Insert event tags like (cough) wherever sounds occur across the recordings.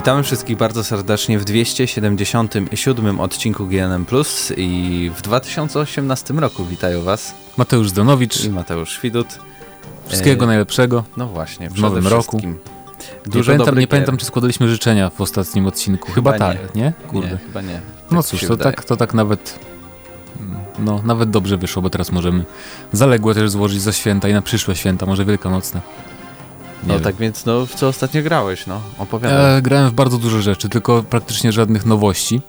Witamy wszystkich bardzo serdecznie w 277 odcinku GNM Plus i w 2018 roku witają Was Mateusz Zdanowicz i Mateusz Widut. Wszystkiego e... najlepszego. No właśnie, w nowym roku. Dużo nie pamiętam, nie pamiętam, czy składaliśmy życzenia w ostatnim odcinku. Chyba, chyba tak, nie? Kurde. Nie, chyba nie. Tak no cóż, to tak, to tak nawet no, nawet dobrze wyszło, bo teraz możemy zaległe też złożyć za święta i na przyszłe święta, może wielkanocne. Nie no wiem. tak więc, no w co ostatnio grałeś, no? Opowiadaj. E, grałem w bardzo dużo rzeczy, tylko praktycznie żadnych nowości.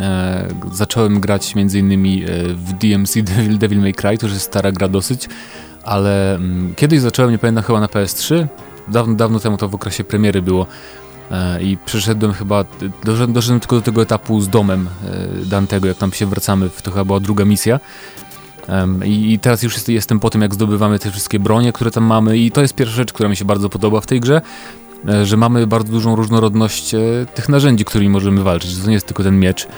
E, zacząłem grać m.in. E, w DMC Devil, Devil May Cry, to już jest stara gra dosyć, ale m, mm, kiedyś zacząłem, nie pamiętam, chyba na PS3, dawno, dawno temu to w okresie premiery było e, i przeszedłem chyba, doszedłem, doszedłem tylko do tego etapu z domem e, Dantego, jak tam się wracamy, to chyba była druga misja i, teraz już jestem po tym, jak zdobywamy te wszystkie bronie, które tam mamy i to jest pierwsza rzecz, która mi się bardzo podoba w tej grze, e, że mamy bardzo dużą różnorodność e, tych narzędzi, którymi możemy walczyć. To nie jest tylko ten miecz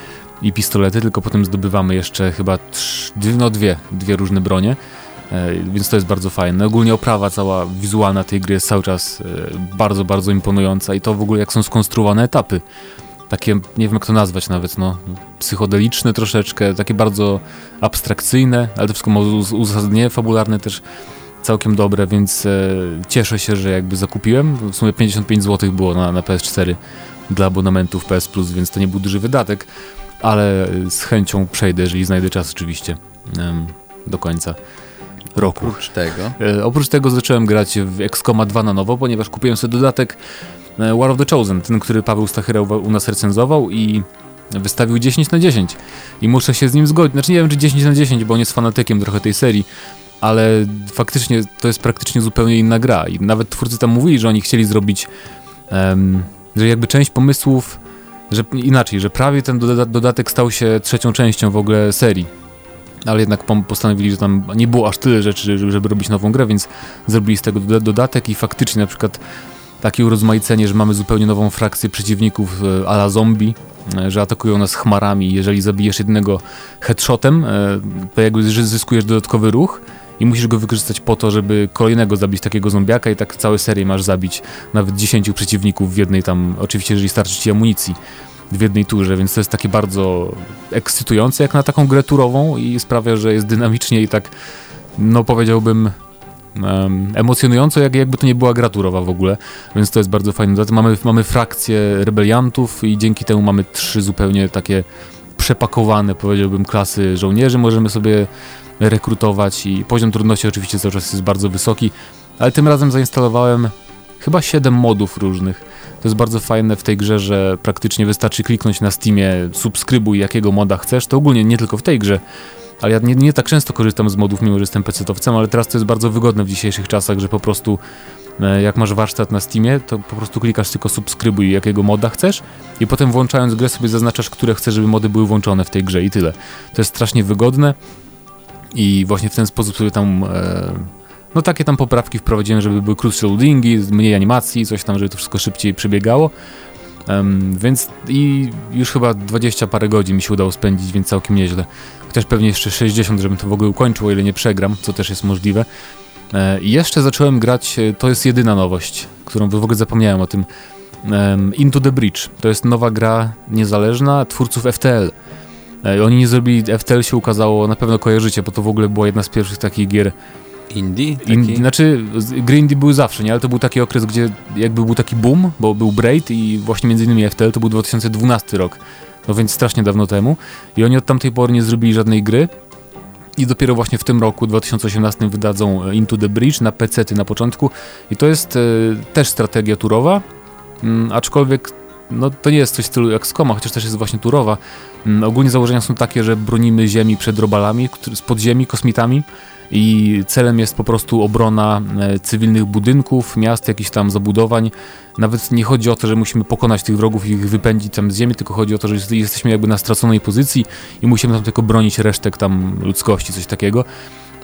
i pistolety, tylko potem zdobywamy jeszcze chyba trzy, no dwie, dwie różne bronie, e, więc to jest bardzo fajne. Ogólnie oprawa cała wizualna tej gry jest cały czas bardzo, bardzo imponująca i to w ogóle jak są skonstruowane etapy takie, nie wiem jak to nazwać nawet, no, psychodeliczne troszeczkę, takie bardzo abstrakcyjne, ale to wszystko ma uzasadnienie fabularne też całkiem dobre, więc e, cieszę się, że jakby zakupiłem. W sumie 55 zł było na, na PS4 dla abonamentów PS Plus, więc to nie był duży wydatek, ale z chęcią przejdę, jeżeli znajdę czas oczywiście do końca roku. Oprócz tego? E, oprócz tego zacząłem grać w XCOMA 2 na nowo, ponieważ kupiłem sobie dodatek E, War of the Chosen, ten, który Paweł Stachyra u nas recenzował i wystawił 10 na 10 i muszę się z nim zgodzić. Znaczy nie wiem, czy 10 na 10, bo on jest fanatykiem trochę tej serii, ale faktycznie to jest praktycznie zupełnie inna gra i nawet twórcy tam mówili, że oni chcieli zrobić, um, że jakby część pomysłów, że inaczej, że prawie ten doda dodatek stał się trzecią częścią w ogóle serii. Ale jednak postanowili, że tam nie było aż tyle rzeczy, żeby robić nową grę, więc zrobili z tego dodatek i faktycznie na przykład takie urozmaicenie, że mamy zupełnie nową frakcję przeciwników e, ala zombie, e, że atakują nas chmarami. Jeżeli zabijesz jednego headshotem, e, to jakby zyskujesz dodatkowy ruch i musisz go wykorzystać po to, żeby kolejnego zabić takiego zombiaka i tak całe serię masz zabić nawet 10 przeciwników w jednej tam, oczywiście jeżeli starczy ci amunicji w jednej turze, więc to jest takie bardzo ekscytujące jak na taką grę turową i sprawia, że jest dynamicznie i tak, no powiedziałbym, emocjonująco, jak, jakby to nie była gra turowa w ogóle, więc to jest bardzo fajne. Zatem mamy, mamy frakcję rebeliantów i dzięki temu mamy trzy zupełnie takie przepakowane, powiedziałbym, klasy żołnierzy. Możemy sobie rekrutować i poziom trudności oczywiście cały czas jest bardzo wysoki, ale tym razem zainstalowałem chyba 7 modów różnych. To jest bardzo fajne w tej grze, że praktycznie wystarczy kliknąć na Steamie subskrybuj jakiego moda chcesz, to ogólnie nie tylko w tej grze, ale ja nie, nie tak często korzystam z modów, mimo że jestem pecetowcem, ale teraz to jest bardzo wygodne w dzisiejszych czasach, że po prostu e, jak masz warsztat na Steamie, to po prostu klikasz tylko subskrybuj, jakiego moda chcesz i potem włączając grę sobie zaznaczasz, które chcesz, żeby mody były włączone w tej grze i tyle. To jest strasznie wygodne i właśnie w ten sposób sobie tam e, no takie tam poprawki wprowadziłem, żeby były krótsze loadingi, mniej animacji, coś tam, żeby to wszystko szybciej przebiegało. Um, więc i już chyba 20 parę godzin mi się udało spędzić, więc całkiem nieźle. Chociaż pewnie jeszcze 60, żebym to w ogóle ukończył, o ile nie przegram, co też jest możliwe. E, I jeszcze zacząłem grać, e, to jest jedyna nowość, którą w ogóle zapomniałem o tym. Um, Into the Bridge. To jest nowa gra niezależna twórców FTL. E, oni nie zrobili, FTL się ukazało, na pewno kojarzycie, bo to w ogóle była jedna z pierwszych takich gier Indie? Taki... znaczy, gry indie były zawsze, nie? Ale to był taki okres, gdzie jakby był taki boom, bo był Braid i właśnie między innymi FTL to był 2012 rok. No więc strasznie dawno temu. I oni od tamtej pory nie zrobili żadnej gry. I dopiero właśnie w tym roku, 2018, wydadzą e, Into the Bridge na PC na początku. I to jest e, też strategia turowa, mm, aczkolwiek no, to nie jest coś w stylu jak Skoma, chociaż też jest właśnie turowa. Mm, ogólnie założenia są takie, że bronimy Ziemi przed robalami z podziemi, kosmitami i celem jest po prostu obrona e, cywilnych budynków, miast, jakichś tam zabudowań. Nawet nie chodzi o to, że musimy pokonać tych wrogów i ich wypędzić tam z ziemi, tylko chodzi o to, że jesteśmy jakby na straconej pozycji i musimy tam tylko bronić resztek tam ludzkości, coś takiego.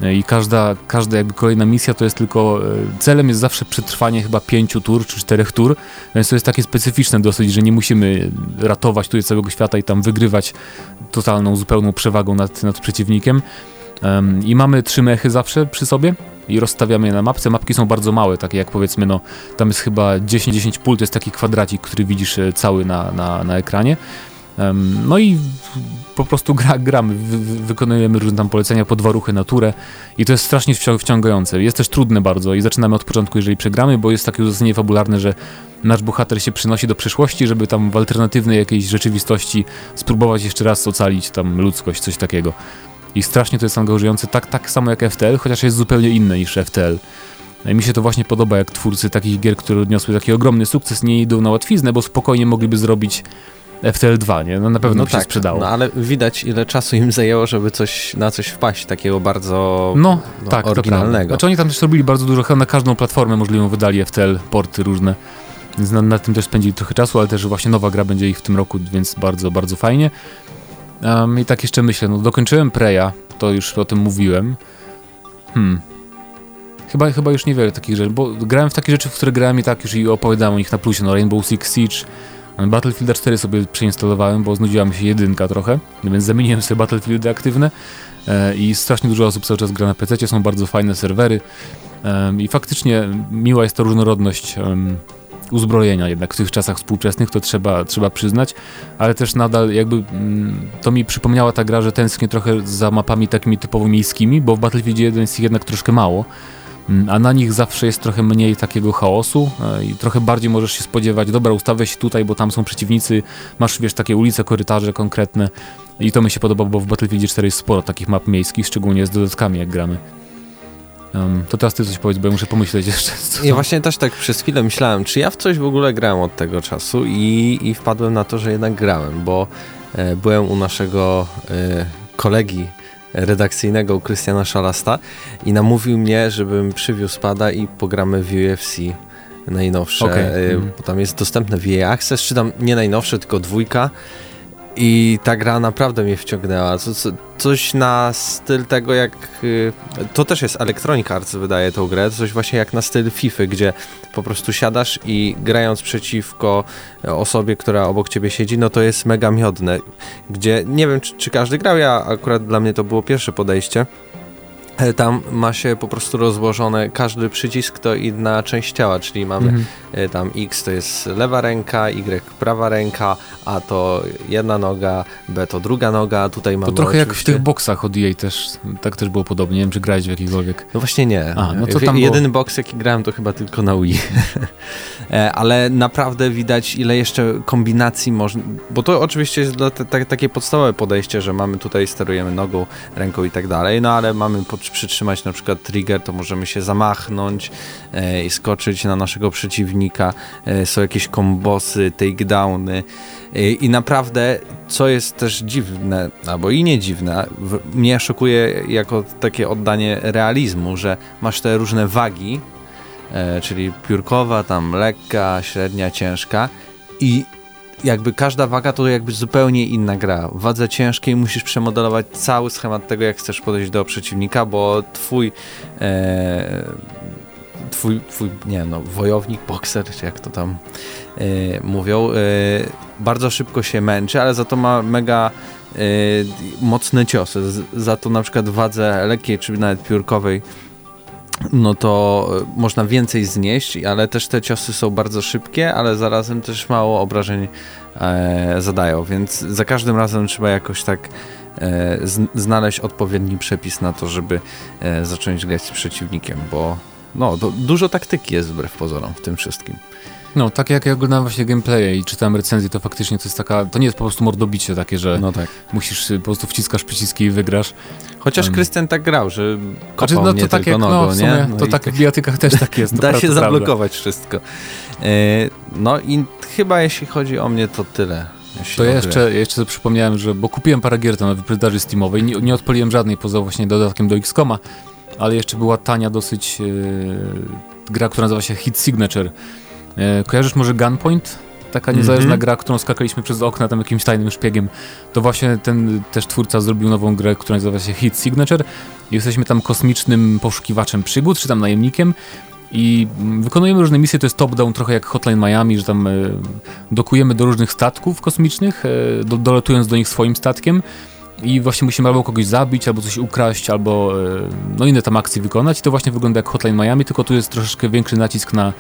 E, I każda, każda jakby kolejna misja to jest tylko, e, celem jest zawsze przetrwanie chyba pięciu tur czy czterech tur, więc to jest takie specyficzne dosyć, że nie musimy ratować tutaj całego świata i tam wygrywać totalną, zupełną przewagą nad, nad przeciwnikiem. Um, I mamy trzy mechy zawsze przy sobie. i rozstawiamy je na mapce. Mapki są bardzo małe, takie jak powiedzmy, no tam jest chyba 10-10 pól, to jest taki kwadracik, który widzisz e, cały na, na, na ekranie. No i po prostu gra, gramy, wy, wykonujemy różne tam polecenia po dwa ruchy na turę i to jest strasznie wciągające. Jest też trudne bardzo i zaczynamy od początku, jeżeli przegramy, bo jest takie uzasadnienie fabularne, że nasz bohater się przynosi do przyszłości, żeby tam w alternatywnej jakiejś rzeczywistości spróbować jeszcze raz ocalić tam ludzkość, coś takiego. I strasznie to jest angażujące, tak, tak samo jak FTL, chociaż jest zupełnie inne niż FTL. I mi się to właśnie podoba, jak twórcy takich gier, które odniosły taki ogromny sukces, nie idą na łatwiznę, bo spokojnie mogliby zrobić FTL 2, nie? No na pewno no by tak, się sprzedało. No ale widać ile czasu im zajęło, żeby coś na coś wpaść takiego bardzo no, no, tak, oryginalnego. Znaczy oni tam też robili bardzo dużo, chyba na każdą platformę możliwą wydali FTL, porty różne. Więc na, na, tym też spędzili trochę czasu, ale też właśnie nowa gra będzie ich w tym roku, więc bardzo, bardzo fajnie. Um, I tak jeszcze myślę, no dokończyłem Preya, to już o tym mówiłem. Hmm. Chyba, chyba już niewiele takich rzeczy, bo grałem w takie rzeczy, w które grałem i tak już i opowiadałem o nich na plusie, no Rainbow Six Siege, Battlefield 4 sobie przeinstalowałem, bo znudziła mi się jedynka trochę, więc zamieniłem sobie Battlefieldy aktywne e, i strasznie dużo osób cały czas gra na PC, są bardzo fajne serwery i faktycznie miła jest ta różnorodność uzbrojenia jednak w tych czasach współczesnych, to trzeba, trzeba przyznać, ale też nadal jakby mm, to mi przypomniała ta gra, że tęsknię trochę za mapami takimi typowo miejskimi, bo w Battlefield 1 jest ich jednak troszkę mało, a na nich zawsze jest trochę mniej takiego chaosu e, i trochę bardziej możesz się spodziewać, dobra, ustawię się tutaj, bo tam są przeciwnicy, masz wiesz takie ulice, korytarze konkretne i to mi się podoba, bo w Battlefield 4 jest sporo takich map miejskich, szczególnie z dodatkami jak gramy. Um, to teraz ty coś powiedz, bo ja muszę pomyśleć (laughs) jeszcze. Co ja właśnie też tak przez chwilę myślałem, czy ja w coś w ogóle grałem od tego czasu i, i wpadłem na to, że jednak grałem, bo e, byłem u naszego e, kolegi redakcyjnego, u Krystiana Szalasta i namówił mnie, żebym przywiózł pada i pogramy w UFC najnowsze, okay. mm. bo tam jest dostępne w EA Access, czy tam nie najnowsze, tylko dwójka i ta gra naprawdę mnie wciągnęła. Co, co, coś na styl tego jak... Y, to też jest Electronic Arts wydaje tą grę. Coś właśnie jak na styl FIFA, gdzie po prostu siadasz i grając przeciwko osobie, która obok ciebie siedzi, no to jest mega miodne. Gdzie nie wiem, czy, czy każdy grał, ja akurat dla mnie to było pierwsze podejście. E, tam ma się po prostu rozłożone każdy przycisk to inna część ciała, czyli mamy mm -hmm. tam X to jest lewa ręka, Y prawa ręka, A to jedna noga, B to druga noga, tutaj mamy To trochę oczywiście... jak w tych boksach od EA też, tak też było podobnie, nie wiem czy grałeś w jakikolwiek. No właśnie nie. A, no to tam Jedyny boks jaki grałem to chyba tylko na Wii. (laughs) E, ale naprawdę widać ile jeszcze kombinacji można, bo to oczywiście jest te, te, takie podstawowe podejście, że mamy tutaj sterujemy nogą, ręką i tak dalej, no ale mamy pod przytrzymać na przykład trigger, to możemy się zamachnąć e, i skoczyć na naszego przeciwnika. E, są jakieś kombosy, takedowny. E, I naprawdę, co jest też dziwne, albo i nie dziwne, w, mnie szokuje jako takie oddanie realizmu, że masz te różne wagi, e, czyli piórkowa, tam lekka, średnia, ciężka i jakby każda waga to jakby zupełnie inna gra. W wadze ciężkiej musisz przemodelować cały schemat tego, jak chcesz podejść do przeciwnika, bo twój e, twój, twój, nie no, wojownik, bokser, czy jak to tam e, mówią, e, bardzo szybko się męczy, ale za to ma mega e, mocne ciosy. Z, za to na przykład w wadze lekkiej, czy nawet piórkowej no to e, można więcej znieść, ale też te ciosy są bardzo szybkie, ale zarazem też mało obrażeń e, zadają, więc za każdym razem trzeba jakoś tak e, znaleźć odpowiedni przepis na to, żeby e, zacząć grać z przeciwnikiem, bo no, dużo taktyki jest wbrew pozorom w tym wszystkim. No, tak jak ja oglądałem właśnie gameplaye i czytałem recenzję, to faktycznie to jest taka, to nie jest po prostu mordobicie takie, że no tak. musisz, po prostu wciskasz przyciski i wygrasz. Chociaż Krystian tak grał, że kopał znaczy, no, to tak jak, nogą, no, sumie, nie? No to tak w bijatykach też tak jest. (laughs) da się zablokować wszystko. E, no i chyba jeśli chodzi o mnie, to tyle. To ja jeszcze, jeszcze sobie przypomniałem, że, bo kupiłem parę gier na wyprzedaży Steamowej, nie, nie odpaliłem żadnej poza właśnie dodatkiem do X-Koma, ale jeszcze była tania dosyć e, gra, która nazywa się Hit Signature. E, kojarzysz może Gunpoint? Taka niezależna mm -hmm. gra, którą skakaliśmy przez okna tam jakimś tajnym szpiegiem. To właśnie ten też twórca zrobił nową grę, która nazywa się Hit Signature. Jesteśmy tam kosmicznym poszukiwaczem przygód, czy tam najemnikiem i wykonujemy różne misje, to jest top-down, trochę jak Hotline Miami, że tam e, dokujemy do różnych statków kosmicznych, e, do, doletując do nich swoim statkiem i właśnie musimy albo kogoś zabić, albo coś ukraść, albo no inne tam akcje wykonać. I to właśnie wygląda jak Hotline Miami, tylko tu jest troszeczkę większy nacisk na,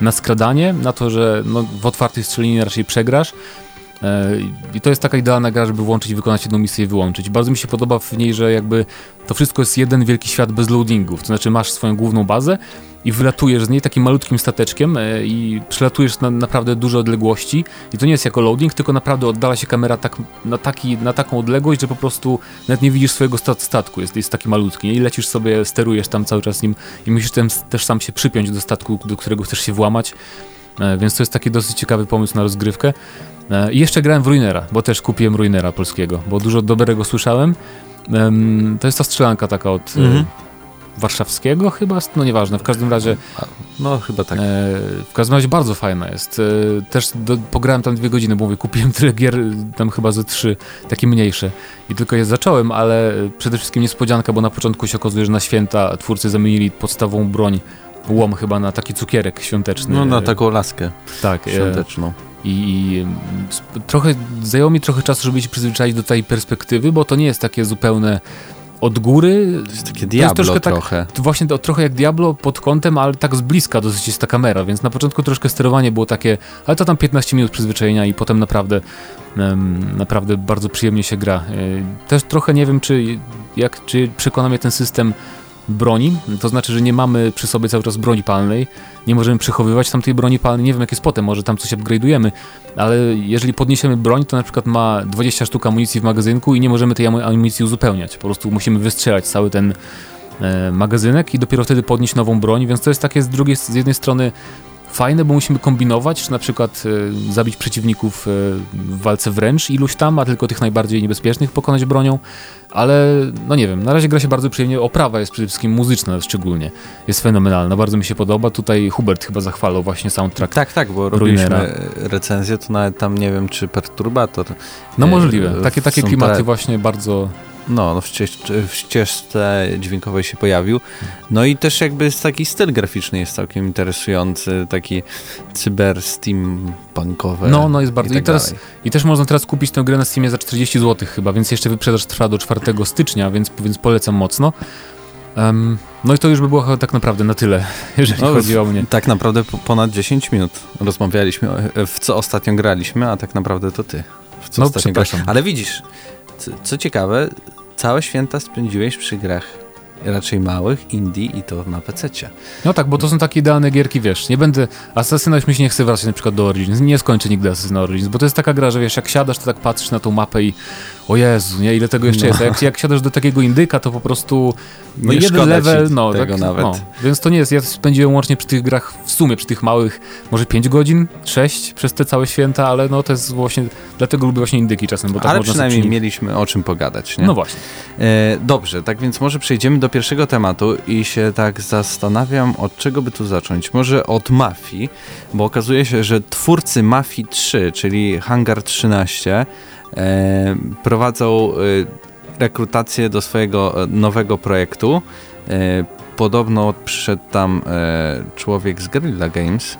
na skradanie, na to, że no, w otwartej strzelinie raczej przegrasz. E, I to jest taka idealna gra, żeby włączyć i wykonać jedną misję i wyłączyć. Bardzo mi się podoba w niej, że jakby to wszystko jest jeden wielki świat bez loadingów. To znaczy masz swoją główną bazę i wylatujesz z niej takim malutkim stateczkiem e, i przelatujesz na naprawdę duże odległości i to nie jest jako loading, tylko naprawdę oddala się kamera tak, na, taki, na taką odległość, że po prostu nawet nie widzisz swojego stat statku, jest, jest taki malutki i lecisz sobie, sterujesz tam cały czas nim i musisz też sam się przypiąć do statku, do którego chcesz się włamać. E, więc to jest taki dosyć ciekawy pomysł na rozgrywkę. E, I jeszcze grałem w Ruinera, bo też kupiłem Ruinera polskiego, bo dużo dobrego słyszałem. To jest ta strzelanka taka od mm warszawskiego chyba, no nieważne, w każdym razie no chyba tak. w każdym razie bardzo fajna jest. też do, pograłem tam dwie godziny, bo mówię, kupiłem tyle gier, tam chyba ze trzy, takie mniejsze i tylko je zacząłem, ale przede wszystkim niespodzianka, bo na początku się okazuje, że na święta twórcy zamienili podstawową broń łom chyba na taki cukierek świąteczny. No na taką laskę tak, świąteczną. I, I, trochę zajęło mi trochę czasu, żeby się przyzwyczaić do tej perspektywy, bo to nie jest takie zupełne od góry. To jest takie Diablo to jest troszkę. trochę. Tak, właśnie to, trochę jak Diablo pod kątem, ale tak z bliska dosyć jest ta kamera, więc na początku troszkę sterowanie było takie, ale to tam 15 minut przyzwyczajenia i potem naprawdę um, naprawdę bardzo przyjemnie się gra. E, też trochę nie wiem, czy, jak, czy przekona mnie ten system broni, to znaczy, że nie mamy przy sobie cały czas broni palnej, nie możemy przechowywać tam tej broni palnej, nie wiem jak jest potem, może tam coś upgrade'ujemy, ale jeżeli podniesiemy broń, to na przykład ma 20 sztuk amunicji w magazynku i nie możemy tej amunicji uzupełniać, po prostu musimy wystrzelać cały ten e, magazynek i dopiero wtedy podnieść nową broń, więc to jest takie z drugiej, z jednej strony fajne, bo musimy kombinować, czy na przykład e, zabić przeciwników e, w walce wręcz iluś tam, a tylko tych najbardziej niebezpiecznych pokonać bronią, ale no nie wiem, na razie gra się bardzo przyjemnie, oprawa jest przede wszystkim muzyczna szczególnie, jest fenomenalna, bardzo mi się podoba, tutaj Hubert chyba zachwalał właśnie soundtrack Tak, tak, bo Ruinera. robiliśmy recenzję, to nawet tam nie wiem, czy Perturbator No możliwe, e, takie, takie klimaty właśnie bardzo no, no w, ścież, w ścieżce dźwiękowej się pojawił. No i też jakby taki styl graficzny jest całkiem interesujący, taki cyber steampunkowy. No, no jest bardzo. I, tak I, teraz, I też można teraz kupić tę grę na Steamie za 40 zł chyba, więc jeszcze wyprzedaż trwa do 4 stycznia, więc, więc polecam mocno. Um, no i to już by było tak naprawdę na tyle, (laughs) jeżeli no, chodzi o mnie. Tak naprawdę ponad 10 minut rozmawialiśmy, w co ostatnio graliśmy, a tak naprawdę to ty. W co no, ostatnio przepraszam. Ale widzisz, co, ciekawe, całe święta spędziłeś przy grach raczej małych, indie i to na PC-cie. No tak, bo to są takie idealne gierki, wiesz, nie będę, Assassina już mi się nie chce wracać na przykład do Origins, nie skończę nigdy Assassina Origins, bo to jest taka gra, że wiesz, jak siadasz, to tak patrzysz na tą mapę i o Jezu, nie, ile tego jeszcze no. jest, a jak, jak siadasz do takiego indyka, to po prostu no jeden level, no, tego tak, nawet. No, więc to nie jest, ja spędziłem łącznie przy tych grach, w sumie przy tych małych, może 5 godzin, 6 przez te całe święta, ale no to jest właśnie, dlatego lubię właśnie indyki czasem, bo tak Ale przynajmniej mieliśmy o czym pogadać, nie? No właśnie. E, dobrze, tak więc może przejdziemy do pierwszego tematu i się tak zastanawiam, od czego by tu zacząć. Może od Mafii, bo okazuje się, że twórcy Mafii 3, czyli Hangar 13, e, prowadzą e, rekrutację do swojego e, nowego projektu. E, podobno przyszedł tam e, człowiek z Guerrilla Games,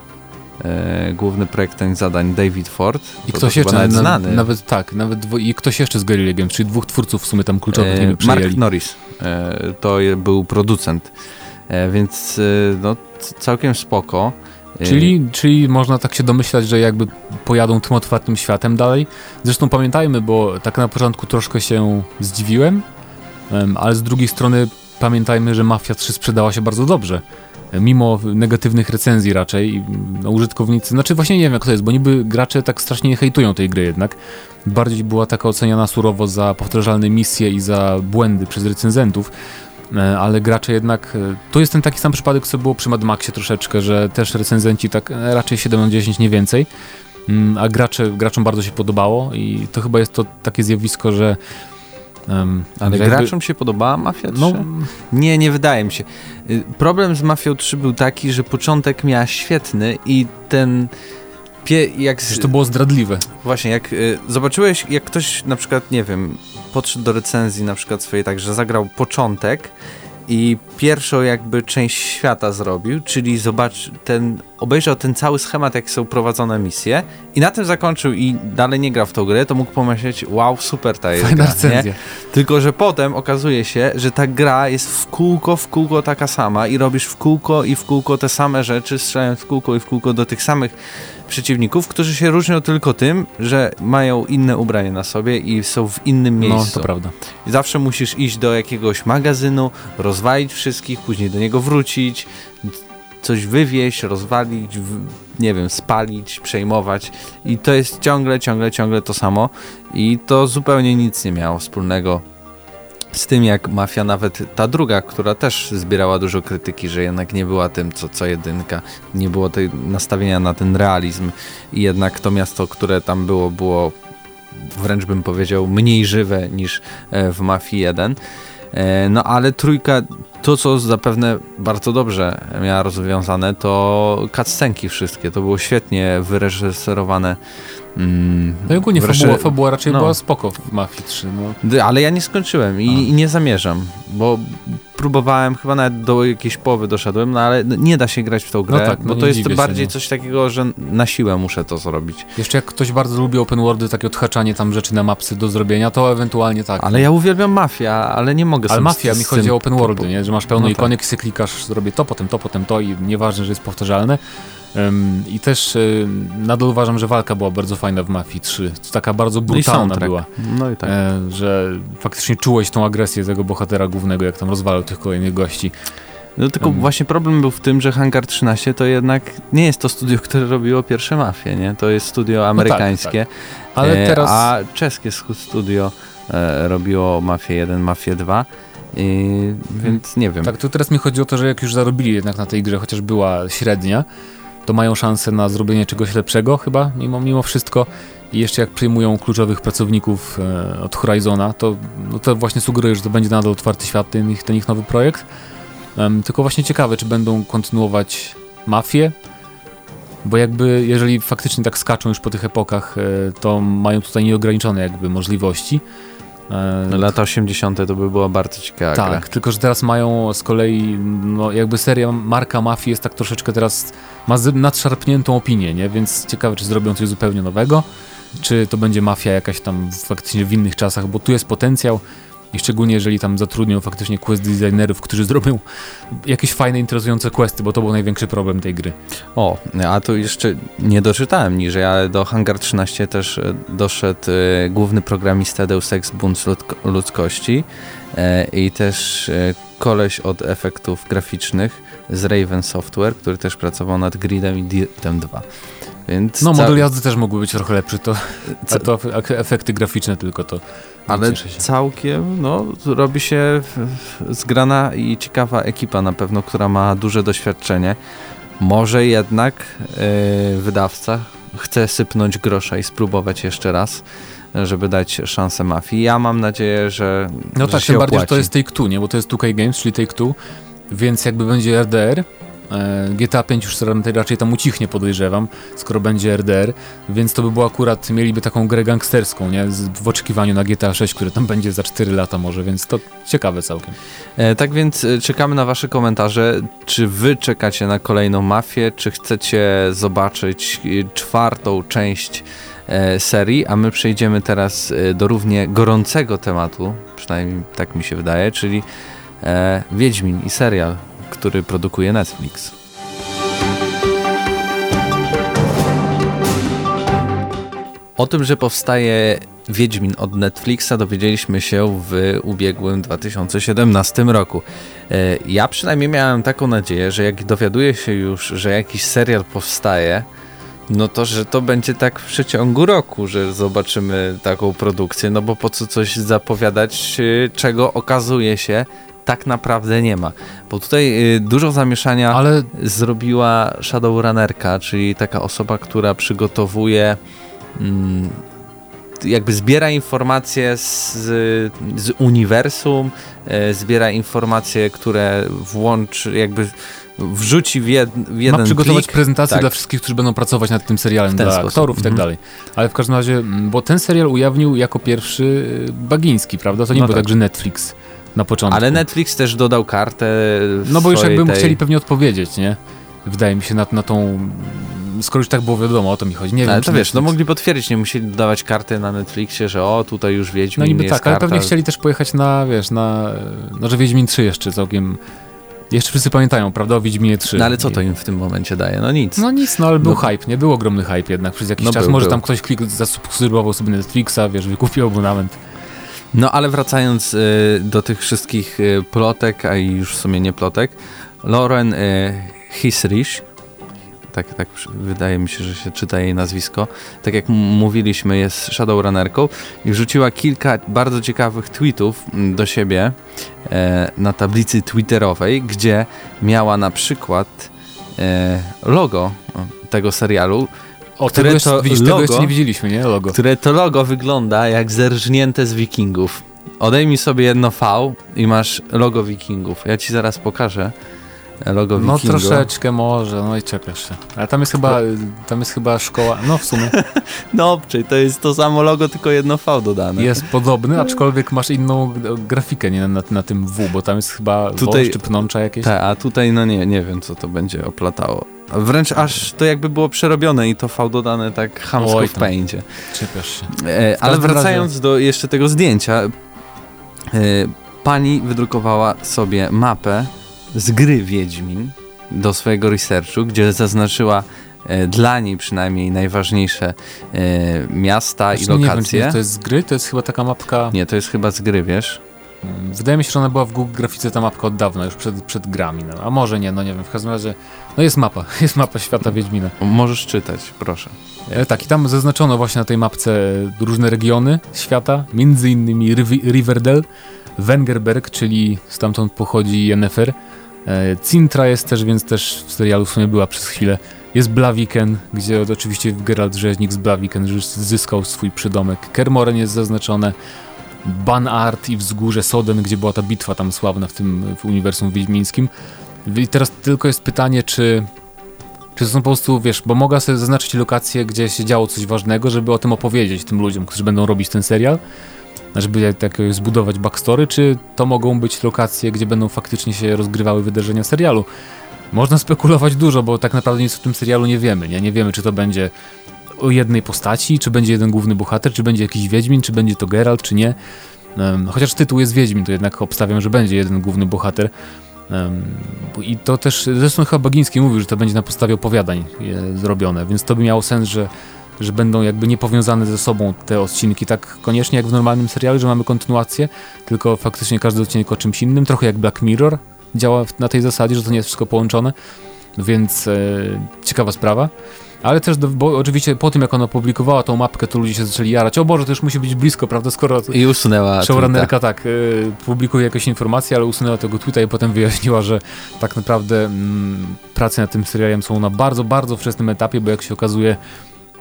e, główny projektant zadań David Ford. I ktoś jeszcze nawet znany. Nawet tak, nawet dwo, i ktoś jeszcze z Guerrilla Games, czyli dwóch twórców w sumie tam kluczowych e, Mark Norris e, to był producent, e, więc no, całkiem spoko. Czyli, czyli można tak się domyślać, że jakby pojadą tym otwartym światem dalej. Zresztą pamiętajmy, bo tak na początku troszkę się zdziwiłem, ale z drugiej strony pamiętajmy, że Mafia 3 sprzedała się bardzo dobrze. Mimo negatywnych recenzji raczej, no, użytkownicy, znaczy właśnie nie wiem jak to jest, bo niby gracze tak strasznie nie hejtują tej gry jednak. Bardziej była taka oceniana surowo za powtarzalne misje i za błędy przez recenzentów. E, ale gracze jednak, e, to jest ten taki sam przypadek, co było przy Mad Maxie troszeczkę, że też recenzenci tak e, raczej 7 na 10, nie więcej, mm, a gracze, graczom bardzo się podobało i to chyba jest to takie zjawisko, że Um, ale jakby... graczom się podobała Mafia 3? No, nie, nie wydaje mi się. Y, problem z Mafią 3 był taki, że początek miała świetny i ten Pie, jak z... to było zdradliwe. Właśnie, jak y, zobaczyłeś, jak ktoś na przykład, nie wiem, podszedł do recenzji na przykład swojej tak, że zagrał początek i pierwszą jakby część świata zrobił, czyli zobacz, ten, obejrzał ten cały schemat, jak są prowadzone misje i na tym zakończył i dalej nie gra w tą grę, to mógł pomyśleć, wow, super ta jest Fajna gra, nie? Tylko, że potem okazuje się, że ta gra jest w kółko, w kółko taka sama i robisz w kółko i w kółko te same rzeczy, strzelając w kółko i w kółko do tych samych przeciwników, którzy się różnią tylko tym, że mają inne ubranie na sobie i są w innym miejscu. No, to prawda. I zawsze musisz iść do jakiegoś magazynu, rozwalić wszystkich, później do niego wrócić, coś wywieźć, rozwalić, nie wiem, spalić, przejmować i to jest ciągle, ciągle, ciągle to samo i to zupełnie nic nie miało wspólnego z tym jak Mafia, nawet ta druga, która też zbierała dużo krytyki, że jednak nie była tym, co, co jedynka, nie było tej nastawienia na ten realizm i jednak to miasto, które tam było, było wręcz bym powiedział mniej żywe niż e, w Mafii 1. E, no ale trójka, to co zapewne bardzo dobrze miała rozwiązane, to cutscenki wszystkie, to było świetnie wyreżyserowane Mm, no i ogólnie wreszcie, fabuła, fabuła raczej no. była spoko w Mafii 3. No. Ale ja nie skończyłem i, i, nie zamierzam, bo próbowałem, chyba nawet do jakiejś połowy doszedłem, no ale nie da się grać w tą grę, no tak, no bo to jest bardziej coś takiego, że na siłę muszę to zrobić. Jeszcze jak ktoś bardzo lubi open worldy, takie odhaczanie tam rzeczy na mapsy do zrobienia, to ewentualnie tak. Ale ja uwielbiam Mafia, ale nie mogę Ale Mafia mi chodzi o open worldy, nie? że masz pełno no ikonek, tak. klikasz, zrobię to, potem to, potem to i nieważne, że jest powtarzalne. I też y, nadal uważam, że walka była bardzo fajna w Mafii 3. Taka bardzo no brutalna no była. No i tak. E, że faktycznie czułeś tą agresję tego bohatera głównego, jak tam rozwalał tych kolejnych gości. No tylko um. właśnie problem był w tym, że Hangar 13 to jednak nie jest to studio, które robiło pierwsze mafie, nie? To jest studio amerykańskie. No tak, tak. Ale e, teraz... A czeskie studio e, robiło Mafię 1, Mafię 2. I, więc nie wiem. Tak, to teraz mi chodzi o to, że jak już zarobili jednak na tej grze, chociaż była średnia, to mają szansę na zrobienie czegoś lepszego chyba, mimo, mimo wszystko. I jeszcze jak przyjmują kluczowych pracowników e, od Horizona, to, no to właśnie sugeruje, że to będzie nadal otwarty świat, ten ich, ten ich nowy projekt. Um, tylko właśnie ciekawe, czy będą kontynuować mafię, bo jakby jeżeli faktycznie tak skaczą już po tych epokach, e, to mają tutaj nieograniczone jakby możliwości. E, Lata 80. to by była bardzo ciekawa Tak, gra. tylko że teraz mają z kolei, no jakby seria marka Mafii jest tak troszeczkę teraz, ma nadszarpniętą opinię, nie? Więc ciekawe, czy zrobią coś zupełnie nowego, czy to będzie Mafia jakaś tam faktycznie w innych czasach, bo tu jest potencjał, i szczególnie jeżeli tam zatrudnią faktycznie quest designerów, którzy zrobią jakieś fajne, interesujące questy, bo to był największy problem tej gry. O, a tu jeszcze nie doczytałem niżej, ale do Hangar 13 też e, doszedł e, główny programista Deus Ex Bunt ludzkości e, i też koleś od efektów graficznych z Raven Software, który też pracował nad Gridem i Dirtem 2. Więc no, model jazdy też mógłby być trochę lepszy, to, (laughs) to efekty graficzne tylko to ale całkiem no, robi się zgrana i ciekawa ekipa na pewno, która ma duże doświadczenie. Może jednak yy, wydawca chce sypnąć grosza i spróbować jeszcze raz, żeby dać szansę mafii. Ja mam nadzieję, że. No że tak, tym bardziej, że to jest Take-Two, nie? Bo to jest 2K Games, czyli Take-Two, więc jakby będzie RDR, E, GTA 5 już raczej tam ucichnie, podejrzewam, skoro będzie RDR, więc to by było akurat, mieliby taką grę gangsterską, nie? W oczekiwaniu na GTA 6, które tam będzie za 4 lata może, więc to ciekawe całkiem. E, tak więc e, czekamy na wasze komentarze. Czy wy czekacie na kolejną mafię, czy chcecie zobaczyć e, czwartą część e, serii, a my przejdziemy teraz do równie gorącego tematu, przynajmniej tak mi się wydaje, czyli e, Wiedźmin i serial który produkuje Netflix. O tym, że powstaje Wiedźmin od Netflixa dowiedzieliśmy się w ubiegłym 2017 roku. E, ja przynajmniej miałem taką nadzieję, że jak dowiaduję się już, że jakiś serial powstaje, no to, że to będzie tak w przeciągu roku, że zobaczymy taką produkcję, no bo po co coś zapowiadać, e, czego okazuje się, tak naprawdę nie ma. Bo tutaj y, dużo zamieszania Ale... zrobiła Shadowrunnerka, czyli taka osoba, która przygotowuje mm, jakby zbiera informacje z, z uniwersum, y, zbiera informacje, które włączy jakby wrzuci w, jed, w jeden Ma przygotować plik. prezentację tak. dla wszystkich, którzy będą pracować nad tym serialem, dla sposób. aktorów i tak mhm. dalej. Ale w każdym razie, bo ten serial ujawnił jako pierwszy y, Bagiński, prawda? To nie no było tak, tak że Netflix na początku. Ale Netflix też dodał kartę. No bo już jakby tej... chcieli pewnie odpowiedzieć, nie? Wydaje mi się na, na tą. Skoro już tak było wiadomo, o to mi chodzi. Nie ale wiem, to wiesz, no mogli potwierdzić, nie musieli dodawać karty na Netflixie, że o, tutaj już Wiedźmin No niby tak, karta. ale pewnie chcieli też pojechać na, wiesz, na, no że Wiedźmin 3 jeszcze całkiem jeszcze wszyscy pamiętają, prawda, o Wiedźminie 3. No ale co to im w tym momencie daje? No nic. No nic, no ale był no. hype, nie? Był ogromny hype jednak przez jakiś no czas. Był, Może był. tam ktoś klik, zasubskrybował sobie Netflixa, wiesz, wykupił abonament. No ale wracając y, do tych wszystkich y, plotek, a już w sumie nie plotek, Lauren y, Hisrich, tak, tak wydaje mi się, że się czyta jej nazwisko, tak jak mówiliśmy, jest Shadowrunnerką i wrzuciła kilka bardzo ciekawych tweetów do siebie e, na tablicy twitterowej, gdzie miała na przykład e, logo tego serialu, o, które tego, to widzisz, logo, tego jeszcze nie widzieliśmy, nie? Logo. Które to logo wygląda jak zerżnięte z wikingów. Odejmij sobie jedno V i masz logo wikingów. Ja ci zaraz pokażę logo No troszeczkę może, no i czepiasz się. Ale tam jest chyba, tam jest chyba szkoła, no w sumie. (laughs) no, czyli to jest to samo logo, tylko jedno V dodane. Jest podobny, aczkolwiek masz inną grafikę nie, na, na tym W, bo tam jest chyba tutaj, czy pnącza jakieś. Tak, a tutaj no nie, nie wiem co to będzie oplatało. Wręcz aż to jakby było przerobione i to V dodane tak hamsko Oj, w. Czepiasz się. E, ale wracając razie... do jeszcze tego zdjęcia, e, pani wydrukowała sobie mapę z gry Wiedźmin do swojego researchu, gdzie zaznaczyła e, dla niej przynajmniej najważniejsze e, miasta Właśnie i lokacje. Nie wiem, to jest z gry? To jest chyba taka mapka... Nie, to jest chyba z gry, wiesz? Wydaje mi się, że ona była w Google Grafice ta mapka od dawna, już przed, przed grami. No. A może nie, no nie wiem. W każdym razie, no jest mapa. (laughs) Jest mapa świata Wiedźmina. Możesz czytać, proszę. E, tak, i tam zaznaczono właśnie na tej mapce różne regiony świata, między innymi Riverdale, Wengerberg, czyli stamtąd pochodzi Yennefer, E, Cintra jest też, więc też w serialu w sumie była przez chwilę. Jest Blaviken, gdzie oczywiście Geralt Rzeźnik z Blaviken zyskał swój przydomek. Kermoren jest zaznaczone. Banart i Wzgórze Soden, gdzie była ta bitwa tam sławna w tym w uniwersum wiedźmińskim. I teraz tylko jest pytanie, czy czy to są po prostu, wiesz, bo mogę sobie zaznaczyć lokację, gdzie się działo coś ważnego, żeby o tym opowiedzieć tym ludziom, którzy będą robić ten serial, żeby tak zbudować backstory, czy to mogą być lokacje, gdzie będą faktycznie się rozgrywały wydarzenia serialu. Można spekulować dużo, bo tak naprawdę nic o tym serialu nie wiemy. Nie, nie wiemy, czy to będzie o jednej postaci, czy będzie jeden główny bohater, czy będzie jakiś Wiedźmin, czy będzie to Geralt, czy nie. Um, chociaż tytuł jest Wiedźmin, to jednak obstawiam, że będzie jeden główny bohater. I to też, zresztą chyba Bagiński mówił, że to będzie na podstawie opowiadań zrobione, więc to by miało sens, że że będą jakby niepowiązane ze sobą te odcinki, tak koniecznie jak w normalnym serialu, że mamy kontynuację, tylko faktycznie każdy odcinek o czymś innym, trochę jak Black Mirror działa na tej zasadzie, że to nie jest wszystko połączone, więc e, ciekawa sprawa. Ale też, do, bo oczywiście po tym, jak ona opublikowała tą mapkę, to ludzie się zaczęli jarać. O Boże, to już musi być blisko, prawda? Skoro I usunęła showrunnerka tak, y, publikuje jakieś informacje, ale usunęła tego tweeta i potem wyjaśniła, że tak naprawdę mm, prace nad tym serialem są na bardzo, bardzo wczesnym etapie, bo jak się okazuje,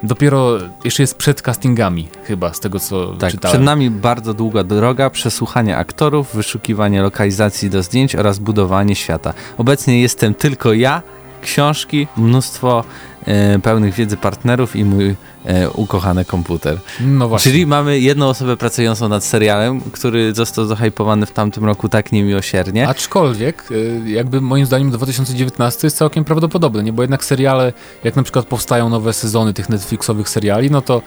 Dopiero jeszcze jest przed castingami, chyba z tego co tak, czytałem. Przed nami bardzo długa droga, przesłuchanie aktorów, wyszukiwanie lokalizacji do zdjęć oraz budowanie świata. Obecnie jestem tylko ja, książki, mnóstwo e, pełnych wiedzy partnerów i mój e, ukochany komputer. No właśnie. Czyli mamy jedną osobę pracującą nad serialem, który został zahypowany w tamtym roku tak niemiłosiernie. Aczkolwiek, e, jakby moim zdaniem 2019 jest całkiem prawdopodobne, nie? bo jednak seriale, jak na przykład powstają nowe sezony tych Netflixowych seriali, no to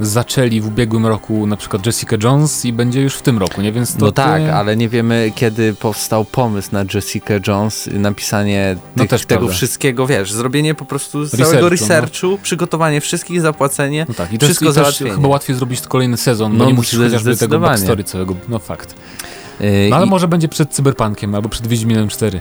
zaczęli w ubiegłym roku na przykład Jessica Jones i będzie już w tym roku, nie? Więc to no tak, ale nie wiemy kiedy powstał pomysł na Jessica Jones, napisanie no tych, no tego prawda. wszystkiego, wiesz, zrobienie po prostu z całego researchu, no. przygotowanie wszystkich, zapłacenie, no tak, i wszystko i załatwienie. chyba łatwiej zrobić kolejny sezon, no, nie musisz chociażby tego backstory całego, no fakt. Yy, no ale I... może będzie przed Cyberpunkiem albo przed Wiedźminem 4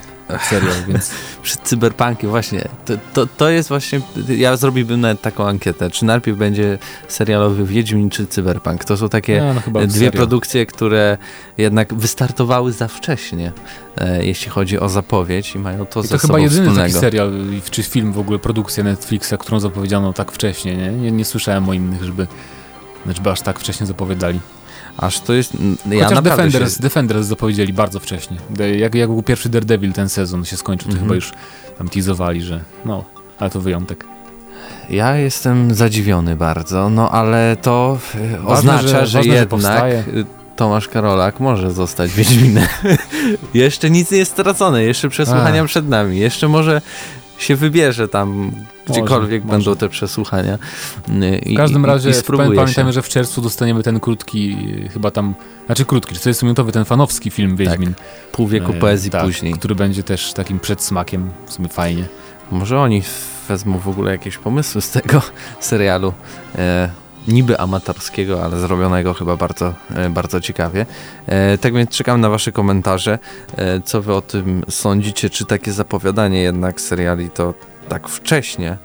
serial, więc... (laughs) przed Cyberpunkiem, właśnie. To, to, to, jest właśnie... Ja zrobiłbym nawet taką ankietę, czy najpierw będzie serialowy Wiedźmin czy Cyberpunk. To są takie no, dwie serial. produkcje, które jednak wystartowały za wcześnie, e, jeśli chodzi o zapowiedź i mają to I to chyba jedyny wspólnego. taki serial, czy film w ogóle, produkcja Netflixa, którą zapowiedziano tak wcześnie, nie? Nie, nie słyszałem o innych, żeby, żeby aż tak wcześnie zapowiadali. Aż to jest... Ja Chociaż Defenders, się... Defenders zapowiedzieli bardzo wcześnie. Jak, jak był pierwszy Daredevil ten sezon się skończył, to mm -hmm. chyba już tam teasowali, że no, ale to wyjątek. Ja jestem zadziwiony bardzo, no ale to ważne, oznacza, że, że ważne, jednak że Tomasz Karolak może zostać Wiedźminem. (laughs) jeszcze nic nie jest stracone, jeszcze przesłuchania przed nami, jeszcze może się wybierze tam, gdziekolwiek może, będą może. te przesłuchania. I, w każdym razie i, i pamiętajmy, że w czerwcu dostaniemy ten krótki, chyba tam, znaczy krótki, 40-minutowy, ten fanowski film Wiedźmin. Tak, pół wieku e, poezji tak, później. Który będzie też takim przedsmakiem, w sumie fajnie. Może oni wezmą w ogóle jakieś pomysły z tego (laughs) serialu. E, niby amatorskiego, ale zrobionego chyba bardzo, e, bardzo ciekawie. E, tak więc czekam na wasze komentarze. E, co wy o tym sądzicie? Czy takie zapowiadanie jednak seriali to tak wcześnie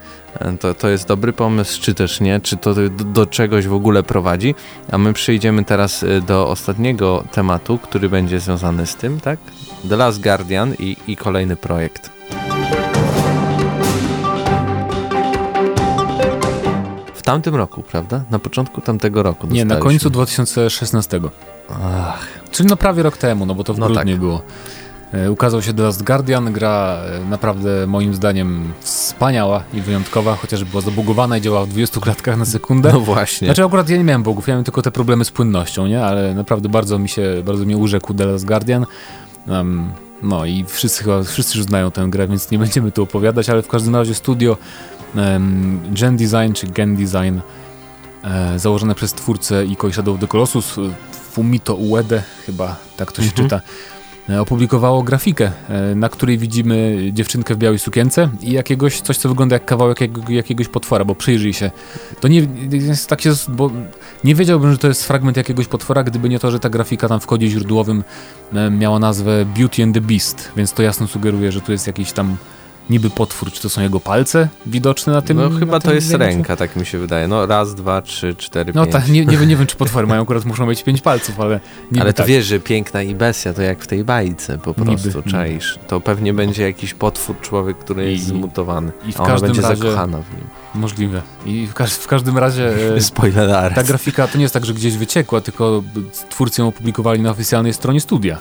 to, to jest dobry pomysł, czy też nie, czy to do, do, czegoś w ogóle prowadzi. A my przejdziemy teraz do ostatniego tematu, który będzie związany z tym, tak? The Last Guardian i, i kolejny projekt. Tamtym roku, prawda? Na początku tamtego roku. Nie, na końcu 2016. Ach. Czyli no prawie rok temu, no bo to w no grudniu tak. było. E, ukazał się The Last Guardian, gra e, naprawdę moim zdaniem wspaniała i wyjątkowa, chociaż była zabugowana i działała w 20 klatkach na sekundę. No właśnie. Znaczy akurat ja nie miałem bugów, ja miałem tylko te problemy z płynnością, nie? Ale naprawdę bardzo mi się, bardzo mnie urzekł The Last Guardian. Um, no i wszyscy chyba, wszyscy już znają tę grę, więc nie będziemy tu opowiadać, ale w każdym razie studio Gen Design czy Gen Design e, założone przez twórcę Ico i Shadow of the Colossus Fumito Uede, chyba tak to się mhm. czyta, e, opublikowało grafikę, e, na której widzimy dziewczynkę w białej sukience i jakiegoś, coś co wygląda jak kawałek jakiegoś potwora, bo przyjrzyj się. To nie jest tak się, bo nie wiedziałbym, że to jest fragment jakiegoś potwora, gdyby nie to, że ta grafika tam w kodzie źródłowym miała nazwę Beauty and the Beast, więc to jasno sugeruje, że tu jest jakiś tam niby potwór, czy to są jego palce widoczne na tym? No chyba to jest ręka, tak mi się wydaje. No raz, dwa, trzy, cztery, no, pięć. No tak, nie, nie, nie wiem, czy (laughs) potwory mają akurat, muszą mieć pięć palców, ale Ale to tak. wiesz, że piękna i bestia to jak w tej bajce po prostu, niby, czaisz. To pewnie będzie jakiś potwór, człowiek, który jest I, zmutowany, i w ona będzie razie, zakochana w nim. Możliwe. I w, każ w każdym razie e, (laughs) Spoiler ta grafika to nie jest tak, że gdzieś wyciekła, tylko twórcy ją opublikowali na oficjalnej stronie studia.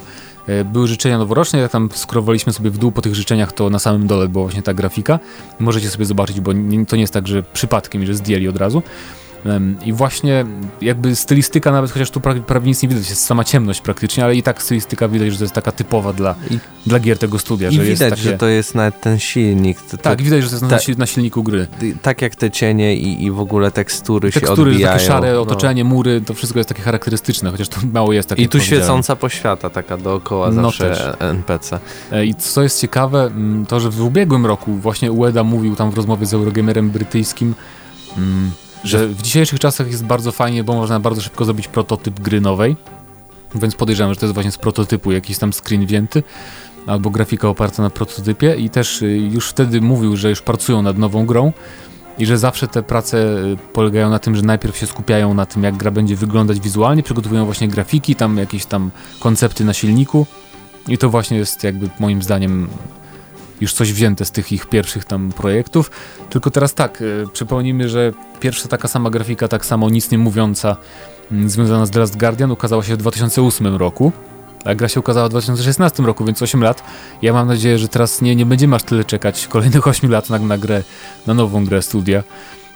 E, były życzenia noworoczne, jak tam skrowaliśmy sobie w dół po tych życzeniach, to na samym dole była właśnie ta grafika. Możecie sobie zobaczyć, bo to nie jest tak, że przypadkiem, że zdjęli od razu. I właśnie jakby stylistyka, nawet chociaż tu prawie, prawie nic nie widać, jest sama ciemność praktycznie, ale i tak stylistyka widać, że to jest taka typowa dla, I, dla gier tego studia. I że widać, takie... że to jest nawet ten silnik. To, tak, widać, że to jest ta, na, silniku gry. Tak jak te cienie i, i w ogóle tekstury, tekstury się odbijają. Tekstury, szare no. otoczenie, no. mury, to wszystko jest takie charakterystyczne, chociaż to mało jest takie I tu świecąca poświata taka dookoła no zawsze też. NPC. E, I co jest ciekawe, mm, to że w ubiegłym roku właśnie Ueda mówił tam w rozmowie z Eurogamerem brytyjskim, mm, że w dzisiejszych czasach jest bardzo fajnie, bo można bardzo szybko zrobić prototyp gry nowej, więc podejrzewam, że to jest właśnie z prototypu jakiś tam screen wzięty, albo grafika oparta na prototypie i też y, już wtedy mówił, że już pracują nad nową grą i że zawsze te prace y, polegają na tym, że najpierw się skupiają na tym, jak gra będzie wyglądać wizualnie, przygotowują właśnie grafiki, tam jakieś tam koncepty na silniku. I to właśnie jest jakby moim zdaniem już coś wzięte z tych ich pierwszych tam projektów. Tylko teraz tak, y, przypomnijmy, że pierwsza taka sama grafika, tak samo nic nie mówiąca, y, związana z The Last Guardian ukazała się w 2008 roku. A gra się ukazała w 2016 roku, więc 8 lat. Ja mam nadzieję, że teraz nie, nie będziemy aż tyle czekać kolejnych 8 lat na, na grę, na nową grę studia,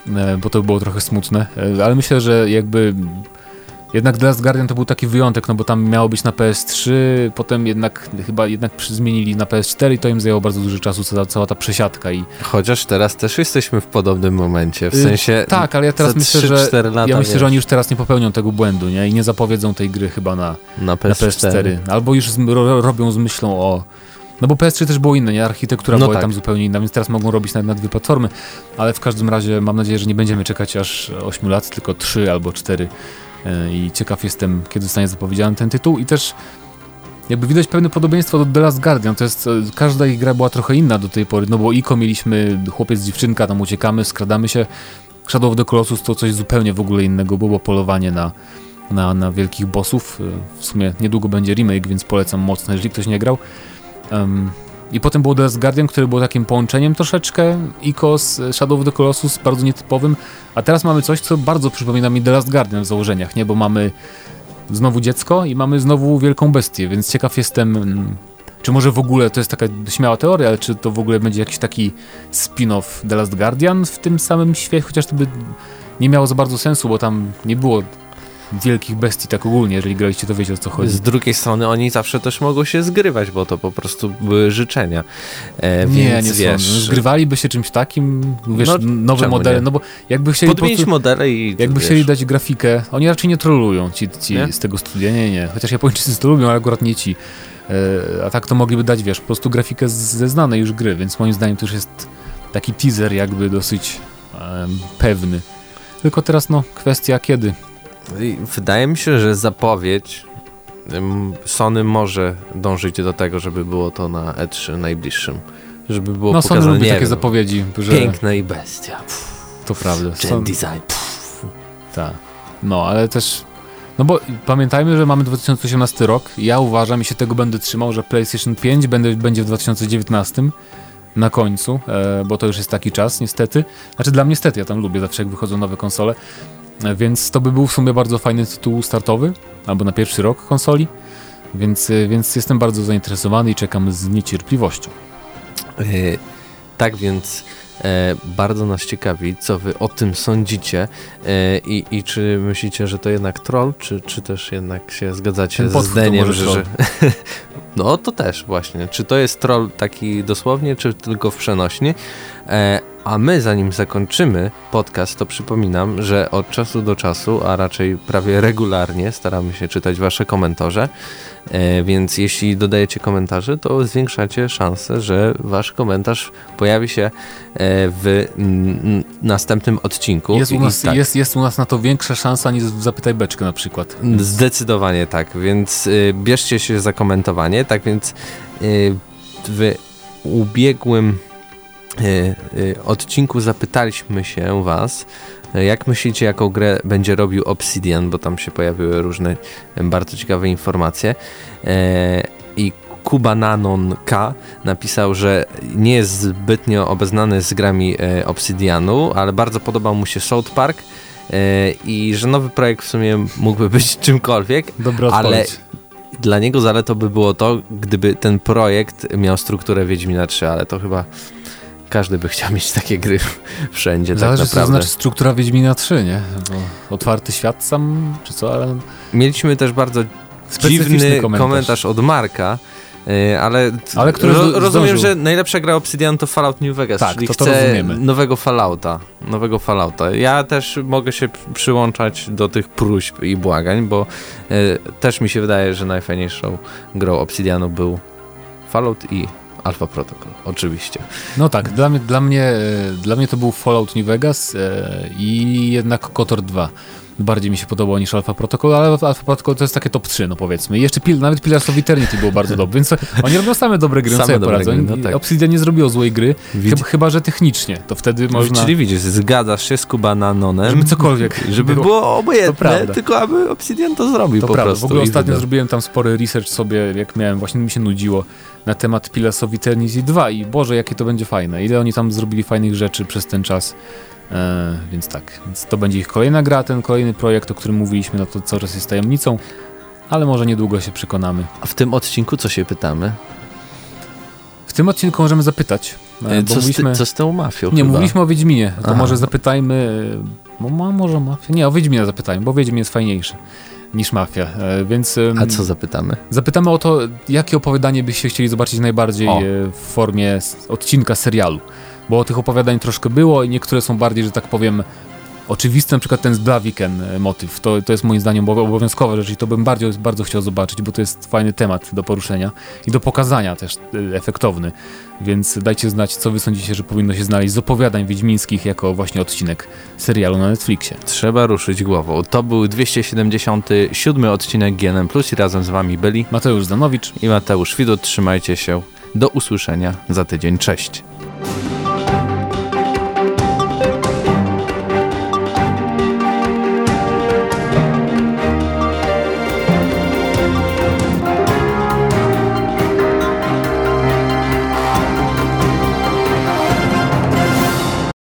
y, bo to było trochę smutne. Ale myślę, że jakby jednak The Last Guardian to był taki wyjątek, no bo tam miało być na PS3, potem jednak chyba jednak zmienili na PS4 i to im zajęło bardzo dużo czasu, cała, cała ta przesiadka i... Chociaż teraz też jesteśmy w podobnym momencie, w y, sensie... Tak, ale ja teraz myślę, 3, że ja myślę, wiesz. że oni już teraz nie popełnią tego błędu, nie? I nie zapowiedzą tej gry chyba na, na PS4. Na PS4. Albo już z, ro, robią z myślą o... No bo PS3 też było inne, nie? Architektura no była tak. tam zupełnie inna, więc teraz mogą robić na, na dwie platformy, ale w każdym razie mam nadzieję, że nie będziemy czekać aż 8 lat, tylko 3 albo 4 E, i ciekaw jestem, kiedy zostanie zapowiedziany ten tytuł. I też jakby widać pewne podobieństwo do The Last Guardian, to jest, e, każda ich gra była trochę inna do tej pory, no bo Iko mieliśmy chłopiec, dziewczynka, tam uciekamy, skradamy się, Shadow of the Colossus to coś zupełnie w ogóle innego, było polowanie na, na, na wielkich bossów, e, w sumie niedługo będzie remake, więc polecam mocno, jeżeli ktoś nie grał. I potem było The Last Guardian, który był takim połączeniem troszeczkę Ico z Shadow of the Colossus, bardzo nietypowym. A teraz mamy coś, co bardzo przypomina mi The Last Guardian w założeniach, nie? Bo mamy znowu dziecko i mamy znowu wielką bestię, więc ciekaw jestem, mm, czy może w ogóle to jest taka śmiała teoria, ale czy to w ogóle będzie jakiś taki spin-off The Last Guardian w tym samym świecie, chociaż to by nie miało za bardzo sensu, bo tam nie było wielkich bestii tak ogólnie, jeżeli graliście to wiecie o co chodzi. Z drugiej strony oni zawsze też mogą się zgrywać, bo to po prostu były życzenia. E, nie, więc, nie wiesz. Zgrywaliby się czymś takim, wiesz, No, nowe modele, nie? no bo jakby chcieli po Podmienić prostu, modele i jakby wiesz, chcieli dać grafikę, oni raczej nie trollują ci, ci Nie? z tego studia, nie, nie, chociaż Japończycy to lubią, ale akurat nie ci. E, a tak to mogliby dać, wiesz, po prostu grafikę ze znanej już gry, więc moim zdaniem to już jest taki teaser jakby dosyć em, pewny. Tylko teraz, no, kwestia kiedy. Wydaje mi się, że zapowiedź Sony może dążyć do tego, żeby było to na E3 najbliższym. Żeby było No, Sony pokazane, lubi nie takie wiem, zapowiedzi, że piękne i bestia. Pff, to prawda. Gen Son- design. Tak. No, ale też. No bo pamiętajmy, że mamy 2018 rok. Ja uważam i się tego będę trzymał, że PlayStation 5 będę, będzie w 2019 na końcu, e, bo to już jest taki czas, niestety. Znaczy dla mnie niestety, ja tam lubię zawsze jak wychodzą nowe konsole. Więc to by był w sumie bardzo fajny tytuł startowy, albo na pierwszy rok konsoli. Więc, e, więc jestem bardzo zainteresowany i czekam z niecierpliwością. E, Tak więc e, bardzo nas ciekawi, co wy o tym sądzicie e, i, i czy myślicie, że to jednak troll, czy, czy też jednak się zgadzacie z zdaniem, że... (laughs) No to też właśnie. Czy to jest troll taki dosłownie, czy tylko w przenośni? E, a my zanim zakończymy podcast, to przypominam, że od czasu do czasu, a raczej prawie regularnie staramy się czytać wasze komentarze. E, więc jeśli dodajecie komentarze, to zwiększacie szansę, że wasz komentarz pojawi się e, w mm, następnym odcinku. Jest u, nas, tak, jest, jest u nas na to większa szansa niż w Zapytaj Beczkę na przykład. Zdecydowanie tak, więc y, bierzcie się za komentowanie. Tak więc y, w ubiegłym odcinku zapytaliśmy się Was, y, jak myślicie, jaką grę będzie robił Obsidian, bo tam się pojawiły różne bardzo ciekawe informacje. E, I Kubananon K napisał, że nie jest zbytnio obeznany z grami e, Obsidianu, ale bardzo podobał mu się South Park e, i że nowy projekt w sumie mógłby być czymkolwiek. Dobra Ale-. Dla niego zaletą by było to, gdyby ten projekt miał strukturę Wiedźmina 3, ale to chyba każdy by chciał mieć takie gry (laughs) wszędzie Zależy, tak co to naprawdę. znaczy struktura Wiedźmina 3, nie? Bo otwarty świat sam, czy co, ale Mieliśmy też bardzo dziwny komentarz. komentarz. od Marka, y, ale, Ale który ro, rozumiem, zdążył. że najlepsza gra Obsidian to Fallout New Vegas, Tak, czyli to to chce rozumiemy. nowego Fallouta, nowego Fallouta. Ja też mogę się przy- przyłączać do tych próśb i błagań, bo y, też mi się wydaje, że najfajniejszą grą Obsidianu był Fallout i Alpha Protocol, oczywiście. No tak, dla mnie, dla mnie, e, dla mnie to był Fallout New Vegas e, i jednak KOTOR 2. Bardziej mi się podobało niż Alpha Protocol, ale Alpha Protocol to jest takie top 3, no powiedzmy. I jeszcze pil, nawet Pillars of Eternity było bardzo dobre, więc oni robią same dobre gry, no Same co ja poradzę. gry, no tak. Obsidian nie zrobiło złej gry, Widz- chyba, że technicznie, to wtedy można... Czyli widzisz, zgadzasz się z Kubananonem, Żeby cokolwiek żeby było. było obojętne, tylko aby Obsidian to zrobił To po prawda, prostu. w ogóle ostatnio wydał. zrobiłem tam spory research sobie, jak miałem, właśnie mi się nudziło, na temat Pillars of Eternity 2 i Boże, jakie to będzie fajne. Ile oni tam zrobili fajnych rzeczy przez ten czas. E, więc tak, więc to będzie ich kolejna gra, ten kolejny projekt, o którym mówiliśmy, no to coraz jest tajemnicą, ale może niedługo się przekonamy. A w tym odcinku co się pytamy? W tym odcinku możemy zapytać, e, E, bo Co, mówiliśmy... z, ty, co z tą mafią Nie, chyba? mówiliśmy o Wiedźminie, to Aha. może zapytajmy, e, bo ma, może Mafia, nie, o Wiedźmina zapytajmy, bo Wiedźmin jest fajniejszy niż Mafia, e, więc... A co zapytamy? Zapytamy o to, jakie opowiadanie byście chcieli zobaczyć najbardziej O. e, w formie odcinka serialu. Bo tych opowiadań troszkę było i niektóre są bardziej, że tak powiem, oczywiste, na przykład ten z Blaviken e, motyw. To, to jest moim zdaniem obo- obowiązkowa rzecz i to bym bardzo, bardzo chciał zobaczyć, bo to jest fajny temat do poruszenia i do pokazania też e, efektowny. Więc dajcie znać, co wy sądzicie, że powinno się znaleźć z opowiadań wiedźmińskich jako właśnie odcinek serialu na Netflixie. Trzeba ruszyć głową. To był 277 odcinek GNM Plus i razem z wami byli Mateusz Zanowicz, i Mateusz Widut. Trzymajcie się. Do usłyszenia za tydzień. Cześć.